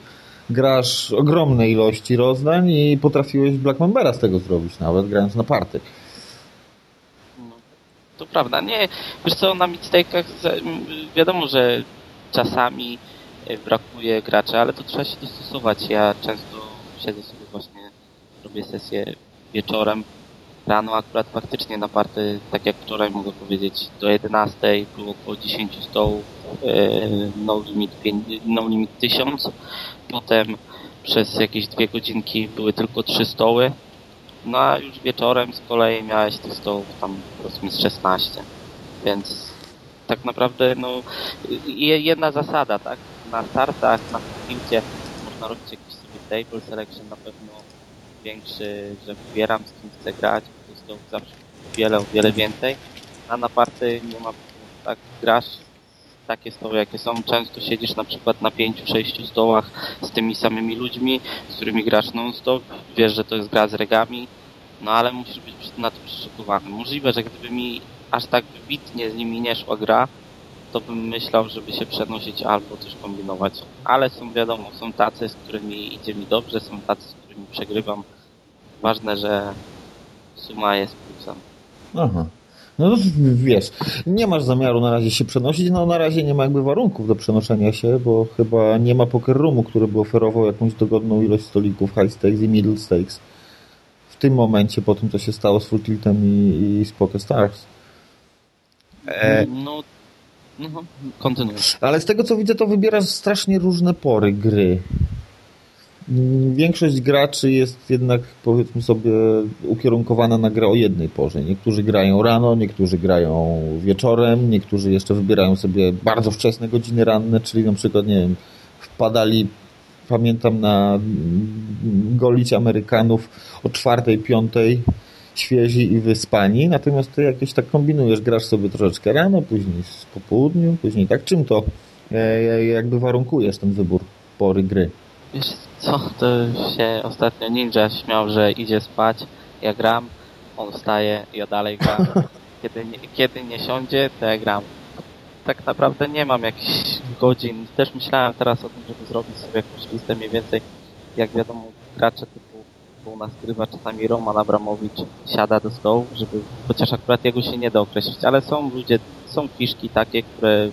grasz ogromne ilości rozdań i potrafiłeś Black Membera z tego zrobić, nawet grając na party. No, to prawda. Nie, wiesz co, na midstake'ach za- m, wiadomo, że czasami y, brakuje graczy, ale to trzeba się dostosować. Ja często siedzę sobie właśnie, robię sesję wieczorem. Rano akurat faktycznie na party, tak jak wczoraj mogę powiedzieć, do 11 było około 10 stołów, y, no limit, no limit 1000. Potem przez jakieś dwie godzinki były tylko trzy stoły. No a już wieczorem z kolei miałeś tych stołów tam powiedzmy z 16. Więc tak naprawdę no je- jedna zasada, tak? Na startach, na filmie można robić jakiś sobie table selection na pewno większy, że wybieram z kim chcę grać, to jest to zawsze wiele, o wiele więcej. A na party nie ma, tak grasz takie stoły jakie są, często siedzisz na przykład na pięciu, sześciu stołach z tymi samymi ludźmi, z którymi grasz non-stop, wiesz, że to jest gra z regami, no ale musisz być na to przygotowany. Możliwe, że gdyby mi aż tak wybitnie z nimi nie szła gra, to bym myślał, żeby się przenosić albo coś kombinować. Ale są wiadomo, są tacy, z którymi idzie mi dobrze, są tacy, z którymi przegrywam. Ważne, że suma jest plusem. Aha. No to wiesz, nie masz zamiaru na razie się przenosić, no na razie nie ma jakby warunków do przenoszenia się, bo chyba nie ma poker roomu, który by oferował jakąś dogodną ilość stolików high stakes i middle stakes. W tym momencie, po tym co się stało z Tiltem i, i z Poker Stars. E, No, no, kontynuuj. ale z tego co widzę, to wybierasz strasznie różne pory gry. Mm, Większość graczy jest jednak, powiedzmy sobie, ukierunkowana na grę o jednej porze. Niektórzy grają rano, niektórzy grają wieczorem, niektórzy jeszcze wybierają sobie bardzo wczesne godziny ranne, czyli na przykład, nie wiem, wpadali, pamiętam, na mm, golić Amerykanów o czwartej, piątej, świezi i wyspani, natomiast ty jakieś tak kombinujesz, grasz sobie troszeczkę rano, później po południu, później tak. Czym to e, jakby warunkujesz ten wybór pory gry? Wiesz co, to się ostatnio Ninja śmiał, że idzie spać, ja gram, on wstaje, ja dalej gram. Kiedy nie, kiedy nie siądzie, to ja gram. Tak naprawdę nie mam jakichś godzin. Też myślałem teraz o tym, żeby zrobić sobie jakąś listę mniej więcej. Jak wiadomo, gracze typu bo u nas grywa czasami Roman Abramowicz siada do stołu, żeby, chociaż akurat jego się nie da określić, ale są ludzie, są fiszki takie, które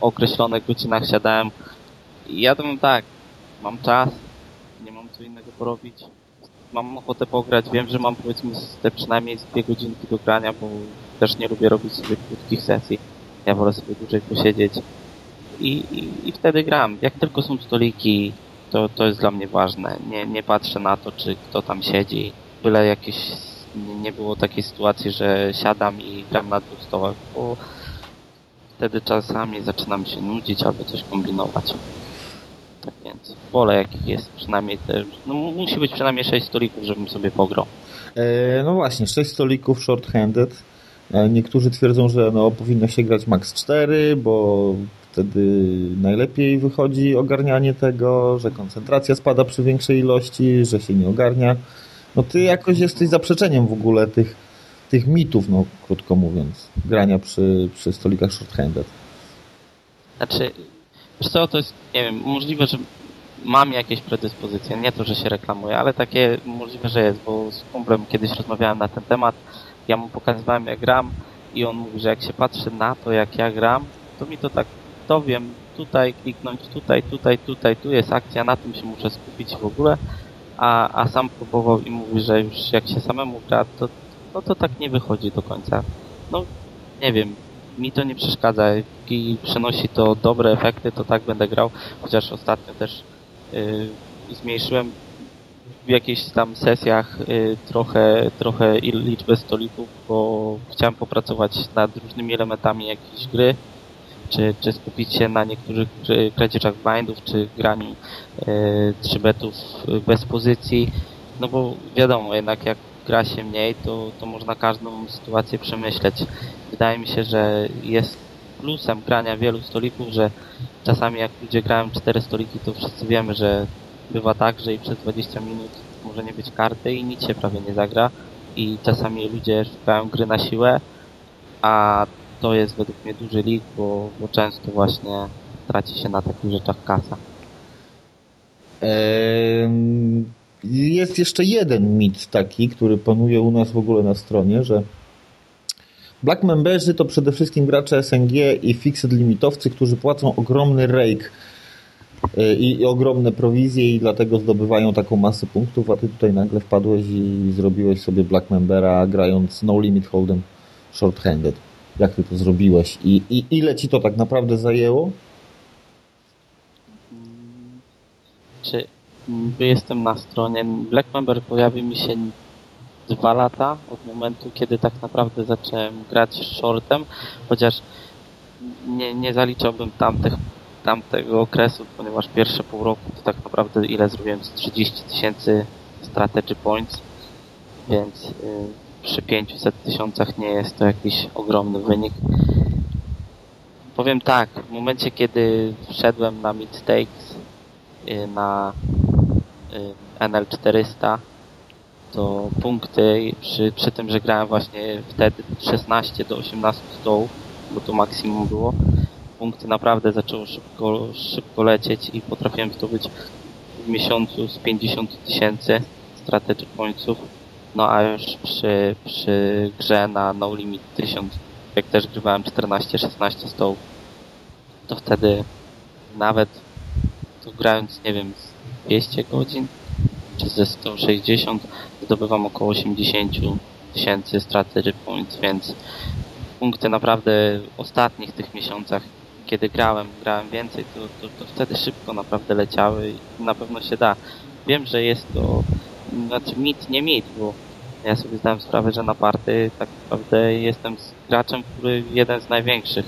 o określonych godzinach siadałem i ja to tak, mam czas, nie mam co innego porobić, mam ochotę pograć, wiem, że mam powiedzmy te przynajmniej dwie godzinki do grania, bo też nie lubię robić sobie krótkich sesji, ja wolę sobie dłużej posiedzieć. I, i, i wtedy gram. Jak tylko są stoliki, to, to jest dla mnie ważne. Nie, nie patrzę na to, czy kto tam siedzi, byle jakieś nie, było takiej sytuacji, że siadam i gram na dwóch stołach, bo wtedy czasami zaczynam się nudzić albo coś kombinować. Tak więc wolę jakich jest przynajmniej te, no musi być przynajmniej 6 stolików, żebym sobie pograł. E, no właśnie, 6 stolików short-handed. E, niektórzy twierdzą, że no, powinno się grać max 4, bo wtedy najlepiej wychodzi ogarnianie tego, że koncentracja spada przy większej ilości, że się nie ogarnia. No ty jakoś jesteś zaprzeczeniem w ogóle tych, tych mitów, no krótko mówiąc, grania przy, przy stolikach short-handed. Znaczy, wiesz co, to jest, nie wiem, możliwe, że mam jakieś predyspozycje, nie to, że się reklamuję, ale takie możliwe, że jest, bo z kumplem kiedyś rozmawiałem na ten temat, ja mu pokazywałem jak gram i on mówi, że jak się patrzy na to, jak ja gram, to mi to tak, to wiem, tutaj kliknąć, tutaj, tutaj, tutaj, tu jest akcja, na tym się muszę skupić w ogóle, a, a sam próbował i mówi, że już jak się samemu gra, to, no to tak nie wychodzi do końca. No, nie wiem, mi to nie przeszkadza. I przynosi to dobre efekty, to tak będę grał, chociaż ostatnio też yy, zmniejszyłem w jakichś tam sesjach yy, trochę, trochę liczbę stolików, bo chciałem popracować nad różnymi elementami jakiejś gry, czy, czy skupić się na niektórych kradzieżach bindów, czy graniu yy, trzybetów bez pozycji, no bo wiadomo, jednak jak gra się mniej, to, to można każdą sytuację przemyśleć. Wydaje mi się, że jest plusem grania wielu stolików, że czasami jak ludzie grają cztery stoliki, to wszyscy wiemy, że bywa tak, że i przez 20 minut może nie być karty i nic się prawie nie zagra i czasami ludzie szukają gry na siłę, a to jest według mnie duży lig, bo, bo często właśnie traci się na takich rzeczach kasa. Jest jeszcze jeden mit taki, który panuje u nas w ogóle na stronie, że Black Memberzy to przede wszystkim gracze SNG i fixed limitowcy, którzy płacą ogromny rake i, i ogromne prowizje i dlatego zdobywają taką masę punktów, a ty tutaj nagle wpadłeś i zrobiłeś sobie Black Membera grając No Limit Hold'em short-handed. Jak ty to zrobiłeś I, i ile ci to tak naprawdę zajęło? Czy jestem na stronie. Black Member pojawił mi się dwa lata od momentu, kiedy tak naprawdę zacząłem grać shortem, chociaż nie, nie zaliczałbym tamtych, tamtego okresu, ponieważ pierwsze pół roku to tak naprawdę ile zrobiłem z 30 tysięcy strategy points, więc y, przy 500 tysiącach nie jest to jakiś ogromny wynik. Powiem tak, w momencie kiedy wszedłem na mid stakes y, na y, NL 400 to punkty przy, przy tym, że grałem właśnie wtedy 16 do 18 stołów, bo to maksimum było, punkty naprawdę zaczęły szybko, szybko lecieć i potrafiłem zdobyć w miesiącu z 50 tysięcy strategy pointsów. No a już przy, przy grze na No Limit 1000, jak też grywałem 14-16 stołów, to wtedy nawet to grając, nie wiem, z 200 godzin, czy ze 160, zdobywam około 80 tysięcy strategy points, więc punkty naprawdę w ostatnich tych miesiącach, kiedy grałem, grałem więcej, to, to, to wtedy szybko naprawdę leciały i na pewno się da. Wiem, że jest to, znaczy mit, nie mit, bo ja sobie zdałem sprawę, że na party tak naprawdę jestem graczem, który jeden z największych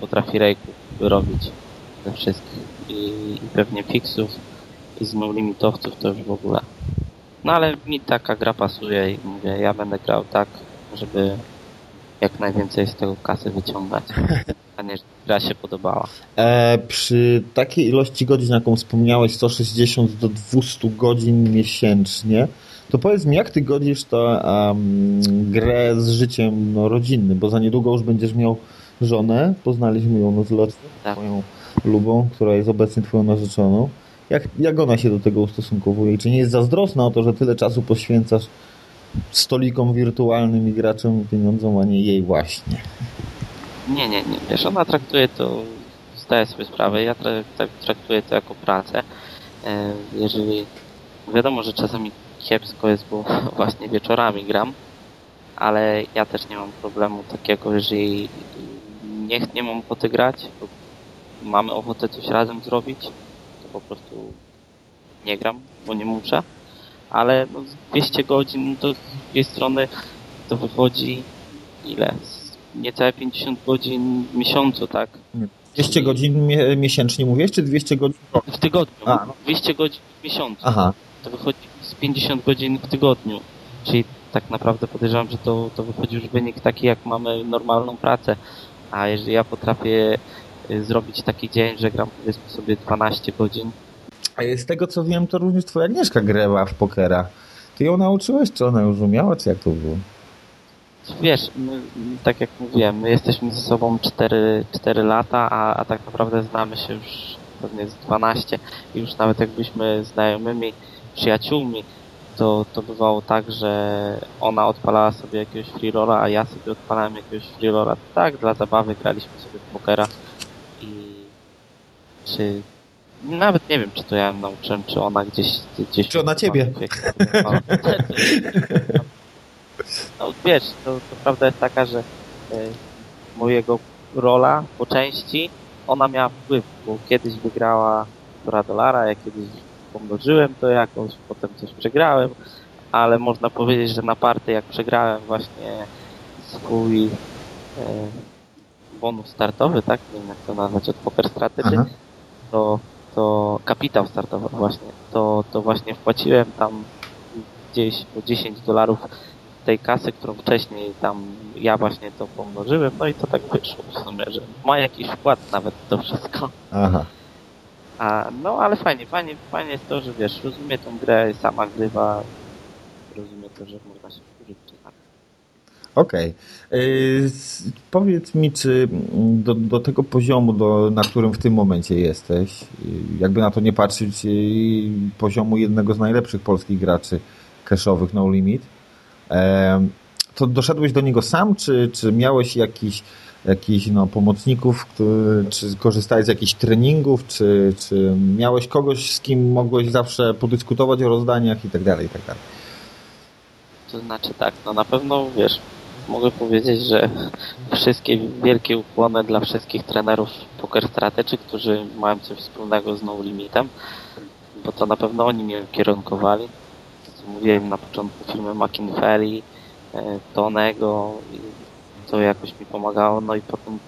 potrafi rejków wyrobić ze wszystkich i, i pewnie fixów i z limitowców to już w ogóle. No ale mi taka gra pasuje i mówię, ja będę grał tak, żeby jak najwięcej z tego kasy wyciągać, a nie, żeby gra się podobała. E, przy takiej ilości godzin, jaką wspomniałeś, 160 do 200 godzin miesięcznie, to powiedz mi, jak ty godzisz to um, grę z życiem no, rodzinnym, bo za niedługo już będziesz miał żonę, poznaliśmy ją na zlotce, Tak. twoją lubą, która jest obecnie twoją narzeczoną. Jak, jak ona się do tego ustosunkowuje? Czy nie jest zazdrosna o to, że tyle czasu poświęcasz stolikom wirtualnym i graczom i pieniądzom, a nie jej właśnie? Nie, nie, nie. Wiesz, ona traktuje to, zdaję sobie sprawę, ja tak traktuję to jako pracę. E, jeżeli, wiadomo, że czasami kiepsko jest, bo właśnie wieczorami gram, ale ja też nie mam problemu takiego, jeżeli nie, nie mam ochoty grać, bo mamy ochotę coś razem zrobić, to po prostu nie gram, bo nie muszę. Ale no, 200 godzin to z drugiej strony to wychodzi ile? Niecałe 50 godzin w miesiącu, tak? 200 godzin mie- miesięcznie mówisz, czy 200 godzin? W tygodniu. A, no. 200 godzin w miesiącu. Aha. To wychodzi z 50 godzin w tygodniu. Czyli tak naprawdę podejrzewam, że to, to wychodzi już wynik taki, jak mamy normalną pracę. A jeżeli ja potrafię y, zrobić taki dzień, że gram powiedzmy sobie 12 godzin, z tego co wiem, to również twoja Agnieszka grała w pokera. Ty ją nauczyłeś, czy ona już umiała, czy jak to było? Wiesz, my, tak jak mówiłem, my jesteśmy ze sobą 4, 4 lata, a, a tak naprawdę znamy się już pewnie z 12 i już nawet jakbyśmy znajomymi, przyjaciółmi, to, to bywało tak, że ona odpalała sobie jakiegoś freerolla, a ja sobie odpalałem jakiegoś freerolla. Tak, dla zabawy graliśmy sobie w pokera i czy nawet nie wiem, czy to ja ją nauczyłem, czy ona gdzieś... gdzieś Czy ona ciebie? No wiesz, to, to prawda jest taka, że y, mojego rola po części ona miała wpływ, bo kiedyś wygrała półtora dolara, ja kiedyś pomnożyłem to jakoś, potem coś przegrałem, ale można powiedzieć, że na party jak przegrałem właśnie swój y, bonus startowy, tak? Nie wiem jak to nazwać, od Poker Strategy, Aha. to, to kapitał startowy właśnie, to, to właśnie wpłaciłem tam gdzieś po 10 dolarów tej kasy, którą wcześniej tam ja właśnie to pomnożyłem, no i to tak wyszło w sumie, że ma jakiś wkład nawet to wszystko. Aha. A, no ale fajnie, fajnie, fajnie jest to, że wiesz, rozumie tą grę, sama grywa, rozumie to, że można się. Okej. Yy, s- Powiedz mi, czy mm, do, do tego poziomu, do, na którym w tym momencie jesteś, yy, jakby na to nie patrzeć, yy, poziomu jednego z najlepszych polskich graczy cashowych No Limit, to doszedłeś do niego sam, czy, czy miałeś jakiś, jakiś no, pomocników, który, czy korzystałeś z jakichś treningów, czy, czy miałeś kogoś, z kim mogłeś zawsze podyskutować o rozdaniach i tak tak. To znaczy tak, no na pewno wiesz, mogę powiedzieć, że wszystkie wielkie ukłony dla wszystkich trenerów Poker Strategy, którzy mają coś wspólnego z No Limitem, bo to na pewno oni mnie kierunkowali. To, co mówiłem na początku filmy McInferry, e, Tonego i to jakoś mi pomagało, no i potem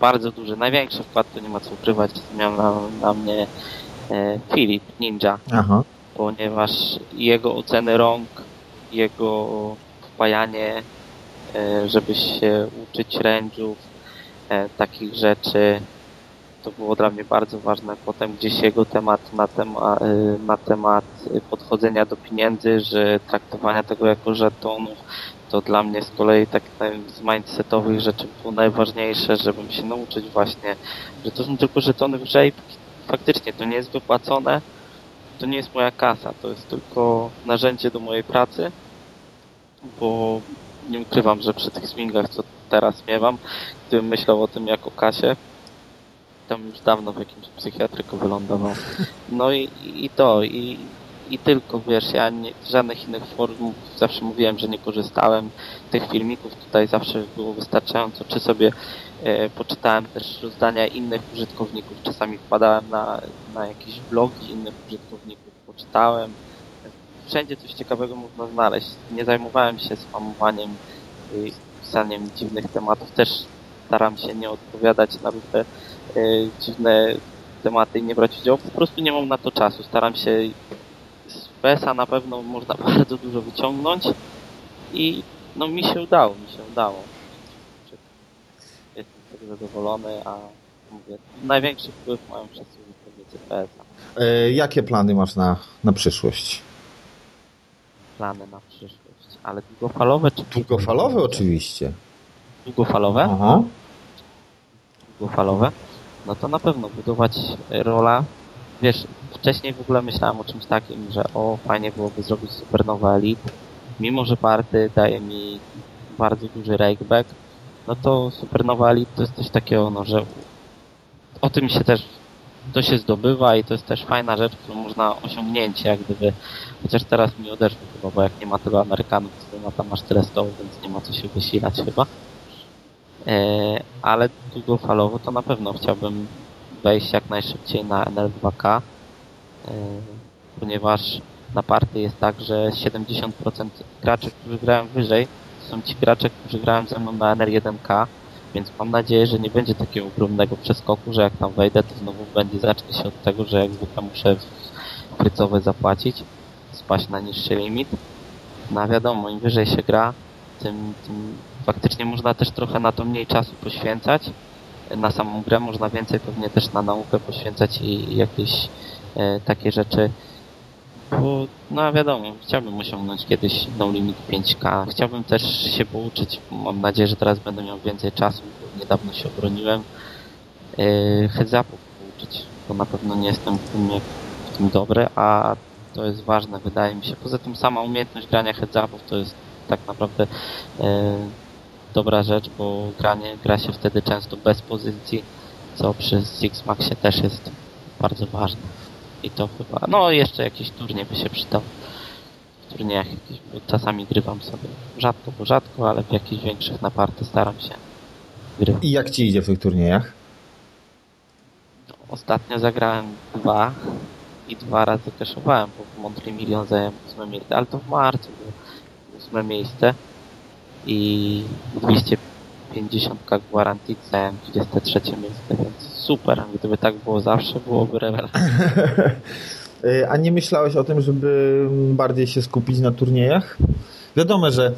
bardzo duży, największy wkład, to nie ma co ukrywać, miał na, na mnie e, Filip Ninja, Aha. ponieważ jego oceny rąk, jego wpajanie, żeby się uczyć rędziów, e, takich rzeczy, to było dla mnie bardzo ważne. Potem gdzieś jego temat na, tema, e, na temat podchodzenia do pieniędzy, że traktowania tego jako żetonów, to dla mnie z kolei tak z mindsetowych rzeczy było najważniejsze, żebym się nauczyć właśnie, że to są tylko żetony w grze i faktycznie to nie jest wypłacone, to nie jest moja kasa, to jest tylko narzędzie do mojej pracy, bo nie ukrywam, że przy tych swingach, co teraz miewam, gdybym myślał o tym jako kasie, tam już dawno w jakimś psychiatryku wylądował. No i, i to, i, i tylko, wiesz, ja nie, żadnych innych form, zawsze mówiłem, że nie korzystałem. Tych filmików tutaj zawsze było wystarczająco, czy sobie e, poczytałem też rozdania innych użytkowników, czasami wpadałem na, na jakieś blogi innych użytkowników, poczytałem. Wszędzie coś ciekawego można znaleźć. Nie zajmowałem się spamowaniem i pisaniem dziwnych tematów. Też staram się nie odpowiadać na różne e, dziwne tematy i nie brać udziału. Po prostu nie mam na to czasu. Staram się PSA na pewno można bardzo dużo wyciągnąć i no mi się udało, mi się udało. Jestem z tego zadowolony, a mówię, największy wpływ mają wszyscy użytkownicy PSA. E, jakie plany masz na, na przyszłość? Plany na przyszłość, ale długofalowe czy... Długofalowe oczywiście. Długofalowe? Aha. Długofalowe? No to na pewno budować rola wiesz, wcześniej w ogóle myślałem o czymś takim, że o, fajnie byłoby zrobić Supernova Elite. Mimo, że party daje mi bardzo duży rakeback, no to Supernova Elite to jest coś takiego, no, że o tym się też to się zdobywa i to jest też fajna rzecz, którą można osiągnięcie, jak gdyby, chociaż teraz mi odeszło chyba, bo jak nie ma tylu Amerykanów, to ma tam aż tyle stołów, więc nie ma co się wysilać chyba. E, ale długofalowo to na pewno chciałbym wejść jak najszybciej na NL2K, e, ponieważ na party jest tak, że 70% graczy, którzy grają wyżej, to są ci gracze, którzy grają ze mną na NR1K, więc mam nadzieję, że nie będzie takiego ogromnego przeskoku, że jak tam wejdę, to znowu będzie zacznie się od tego, że jak zwykle muszę frycowe zapłacić, spaść na niższy limit. No a wiadomo, im wyżej się gra, tym, tym faktycznie można też trochę na to mniej czasu poświęcać, na samą grę, można więcej pewnie też na naukę poświęcać i jakieś e, takie rzeczy. Bo, no wiadomo, chciałbym osiągnąć kiedyś no limit 5K. Chciałbym też się pouczyć. Mam nadzieję, że teraz będę miał więcej czasu, niedawno się obroniłem. E, heads-upów pouczyć, bo na pewno nie jestem w tym, w tym dobry, a to jest ważne, wydaje mi się. Poza tym sama umiejętność grania heads-upów to jest tak naprawdę e, dobra rzecz, bo granie, gra się wtedy często bez pozycji, co przy Six Maxie też jest bardzo ważne. I to chyba, no jeszcze jakiś turniej by się przydał. W turniejach czasami grywam sobie rzadko, bo rzadko, ale w jakichś większych naparty staram się grywać. I jak ci idzie w tych turniejach? Ostatnio zagrałem dwa i dwa razy kaszowałem, bo w Montreal Milion zająłem ósme miejsce, ale to w marcu było ósme miejsce i 250 Guaranteed zająłem 23 miejsce, więc super. Gdyby tak było zawsze, byłoby rewelacja. A nie myślałeś o tym, żeby bardziej się skupić na turniejach? Wiadomo, że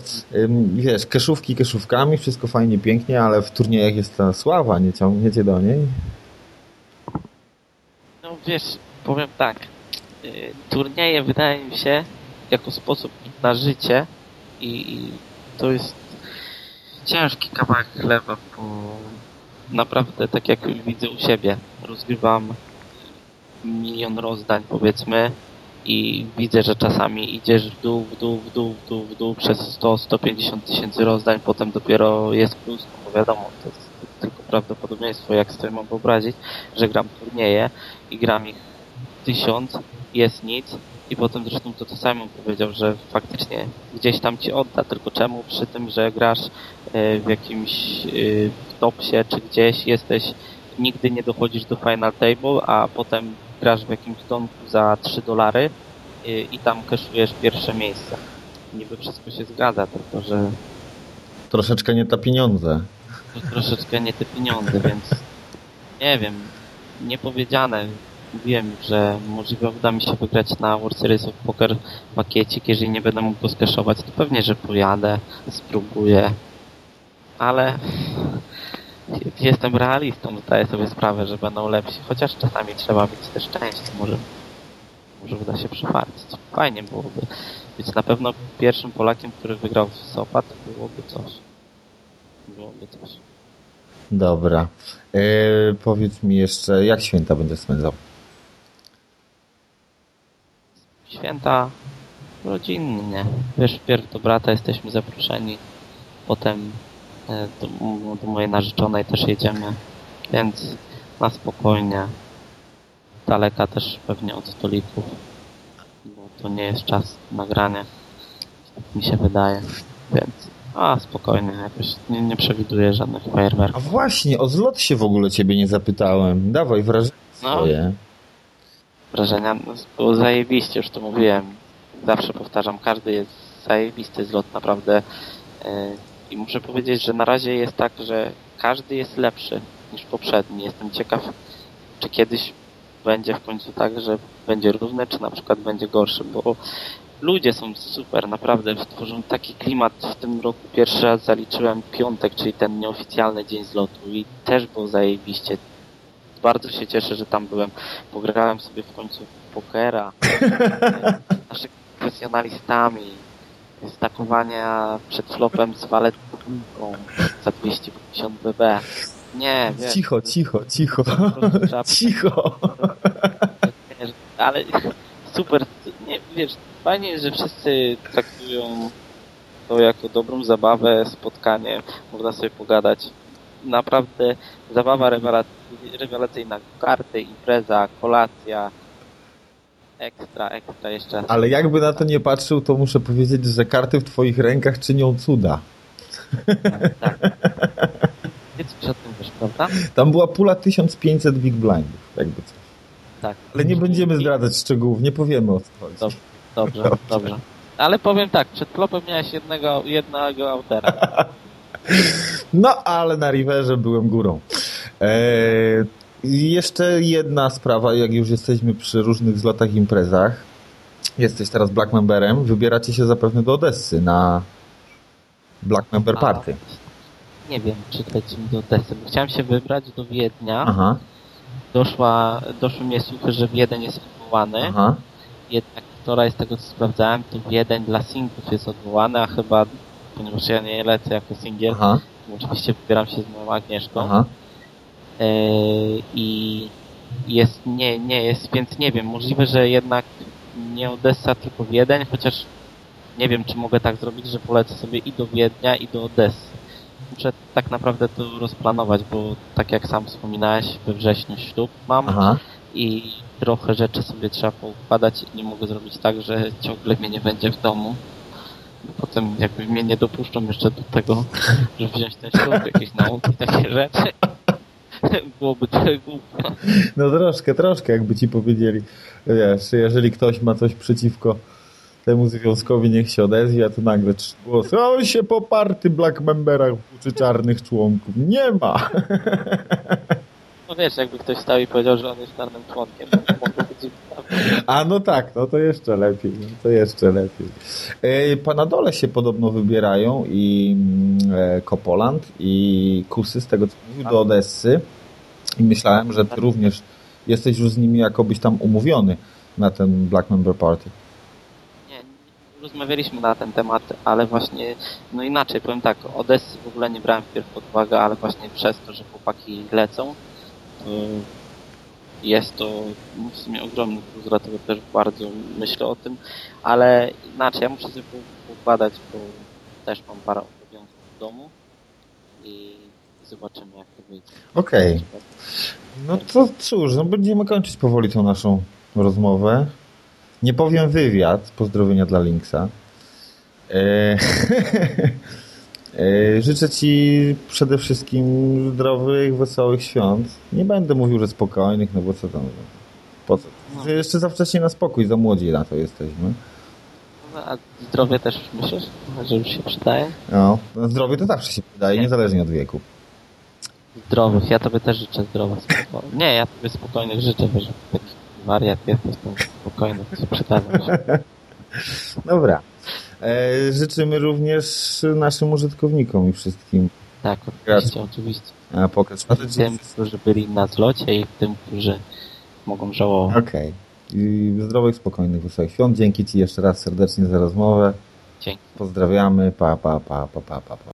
wiesz, keszówki keszówkami, wszystko fajnie, pięknie, ale w turniejach jest ta sława, nie ciągniecie do niej? No wiesz, powiem tak, y, turnieje wydaje mi się jako sposób na życie i to jest ciężki kawałek chleba, bo naprawdę, tak jak widzę u siebie, rozgrywam milion rozdań, powiedzmy, i widzę, że czasami idziesz w dół, w dół, w dół, w dół, w dół przez 100-150 tysięcy rozdań, potem dopiero jest plus, no bo wiadomo, to jest tylko prawdopodobieństwo, jak sobie mam wyobrazić, że gram turnieje i gram ich tysiąc, jest nic, i potem zresztą to, to Simon powiedział, że faktycznie gdzieś tam ci odda, tylko czemu przy tym, że grasz e, w jakimś e, w topsie czy gdzieś jesteś, nigdy nie dochodzisz do final table, a potem grasz w jakimś domku za 3 dolary e, i tam kaszujesz pierwsze miejsce. Niby wszystko się zgadza, tylko że... Troszeczkę nie te pieniądze. troszeczkę nie te pieniądze, więc nie wiem, niepowiedziane mówiłem, że możliwe uda mi się wygrać na World Series of Poker pakiecik, jeżeli nie będę mógł go skeszować, to pewnie, że pojadę, spróbuję, ale jestem realistą, zdaję sobie sprawę, że będą lepsi, chociaż czasami trzeba mieć też szczęście, może, może uda się przyfarcić. Fajnie byłoby być na pewno pierwszym Polakiem, który wygrał w SOPA, to byłoby coś. Byłoby coś. Dobra. E, powiedz mi jeszcze, jak święta będziesz spędzał? Święta rodzinnie. Wiesz, wpierw do brata jesteśmy zaproszeni, potem e, do, do mojej narzeczonej też jedziemy, więc na spokojnie. Daleka też pewnie od stolików, bo to nie jest czas nagrania, tak mi się wydaje, więc a spokojnie, jakoś nie, nie przewiduję żadnych A fajerwerków. właśnie, o zlot się w ogóle ciebie nie zapytałem. Dawaj, wrażenie No. swoje. Wrażenia. No, było zajebiście, już to mówiłem. Zawsze powtarzam, każdy jest zajebisty zlot, naprawdę. Yy, I muszę powiedzieć, że na razie jest tak, że każdy jest lepszy niż poprzedni. Jestem ciekaw, czy kiedyś będzie w końcu tak, że będzie równy, czy na przykład będzie gorszy, bo ludzie są super, naprawdę tworzą taki klimat. W tym roku pierwszy raz zaliczyłem piątek, czyli ten nieoficjalny dzień zlotu i też było zajebiście. Bardzo się cieszę, że tam byłem. Pograłem sobie w końcu pokera. z naszymi profesjonalistami. Stakowania przed flopem z waletką za 250 BB. Nie, wiesz. Cicho, cicho, cicho. Cicho. Ale super, nie, wiesz, fajnie że wszyscy traktują to jako dobrą zabawę, spotkanie, można sobie pogadać. Naprawdę zabawa rewelacy- rewelacyjna, karty, impreza, kolacja, ekstra, ekstra jeszcze. Ale jakby na to nie patrzył, to muszę powiedzieć, że karty w twoich rękach czynią cuda. Tak. Ty coś o tym wiesz, prawda? Tam była pula 1500 big blindów, jakby coś. Tak. Ale nie będziemy zdradzać szczegółów, nie powiemy o co chodzi. Dobrze. Dobrze, dobrze. Ale powiem tak, przed klopem miałeś jednego, jednego autera. No, ale na Riverze byłem górą. Eee, i jeszcze jedna sprawa, jak już jesteśmy przy różnych zlotach imprezach. Jesteś teraz Black Memberem, wybieracie się zapewne do Odessy na Black Member A. Party. Nie wiem, czy lecimy do Odessy, bo chciałem się wybrać do Wiednia. Aha, Doszła, doszły mnie słuchy, że Wiedeń jest odwołany. aha. Jednak wczoraj z tego co sprawdzałem, to Wiedeń dla singlów jest odwołany, a chyba, ponieważ ja nie lecę jako singiel, oczywiście wybieram się z moją Agnieszką. aha. I jest, nie, nie jest, więc nie wiem, możliwe, że jednak nie Odessa, tylko Wiedeń, chociaż nie wiem, czy mogę tak zrobić, że polecę sobie i do Wiednia, i do Odessy. Muszę tak naprawdę to rozplanować, bo tak jak sam wspominałeś, we wrześniu ślub mam Aha. i trochę rzeczy sobie trzeba poukładać i nie mogę zrobić tak, że ciągle mnie nie będzie w domu. Potem jakby mnie nie dopuszczą jeszcze do tego, żeby wziąć ten ślub, jakieś nauki, takie rzeczy. Byłoby. No troszkę, troszkę jakby ci powiedzieli. Wiesz, jeżeli ktoś ma coś przeciwko temu związkowi, niech się odezwie, a tu nagle głosy. "A On się poparty Black Memberach uczy czarnych członków. Nie ma! No wiesz, jakby ktoś stał i powiedział, że on jest czarnym członkiem, to mogło być. A no tak, no to jeszcze lepiej, no to jeszcze lepiej. E, pa na dole się podobno wybierają i mm, e, Kopoland i Kusy, z tego co mówił, do Odessy. I myślałem, że ty również jesteś już z nimi jakobyś tam umówiony na ten Black Member Party. Nie, rozmawialiśmy na ten temat, ale właśnie, no inaczej, powiem tak, Odessy w ogóle nie brałem wpierw pod uwagę, ale właśnie przez to, że chłopaki lecą, to jest to w sumie ogromny plus, dlatego też bardzo myślę o tym, ale inaczej, ja muszę sobie poukładać, bo też mam parę obowiązków w domu i zobaczymy jak to wyjdzie. Okej. No to cóż, no będziemy kończyć powoli tą naszą rozmowę. Nie powiem wywiad, pozdrowienia dla Linksa. E, e, życzę Ci przede wszystkim zdrowych, wesołych świąt. Nie będę mówił, że spokojnych, no bo co tam. Po co? Że Jeszcze za wcześnie na spokój, za młodzi na to jesteśmy. No, A zdrowie też myślisz, że już się przydaje? No, no zdrowie to zawsze się przydaje, niezależnie od wieku. Zdrowych, ja tobie też życzę zdrowych. Nie, ja tobie spokojnych życzę, wiesz, taki wariat jesteś, to spokojny, się przydadzą się. Dobra. E, życzymy również naszym użytkownikom i wszystkim Tak, oczywiście, oczywiście. Pocket Strategy. Tym, którzy byli na zlocie i tym, którzy mogą żałować. Okej. I Zdrowych, spokojnych, wesołych świąt. Dzięki Ci jeszcze raz serdecznie za rozmowę. Dzięki. Pozdrawiamy. Pa, pa, pa, pa, pa, pa. pa.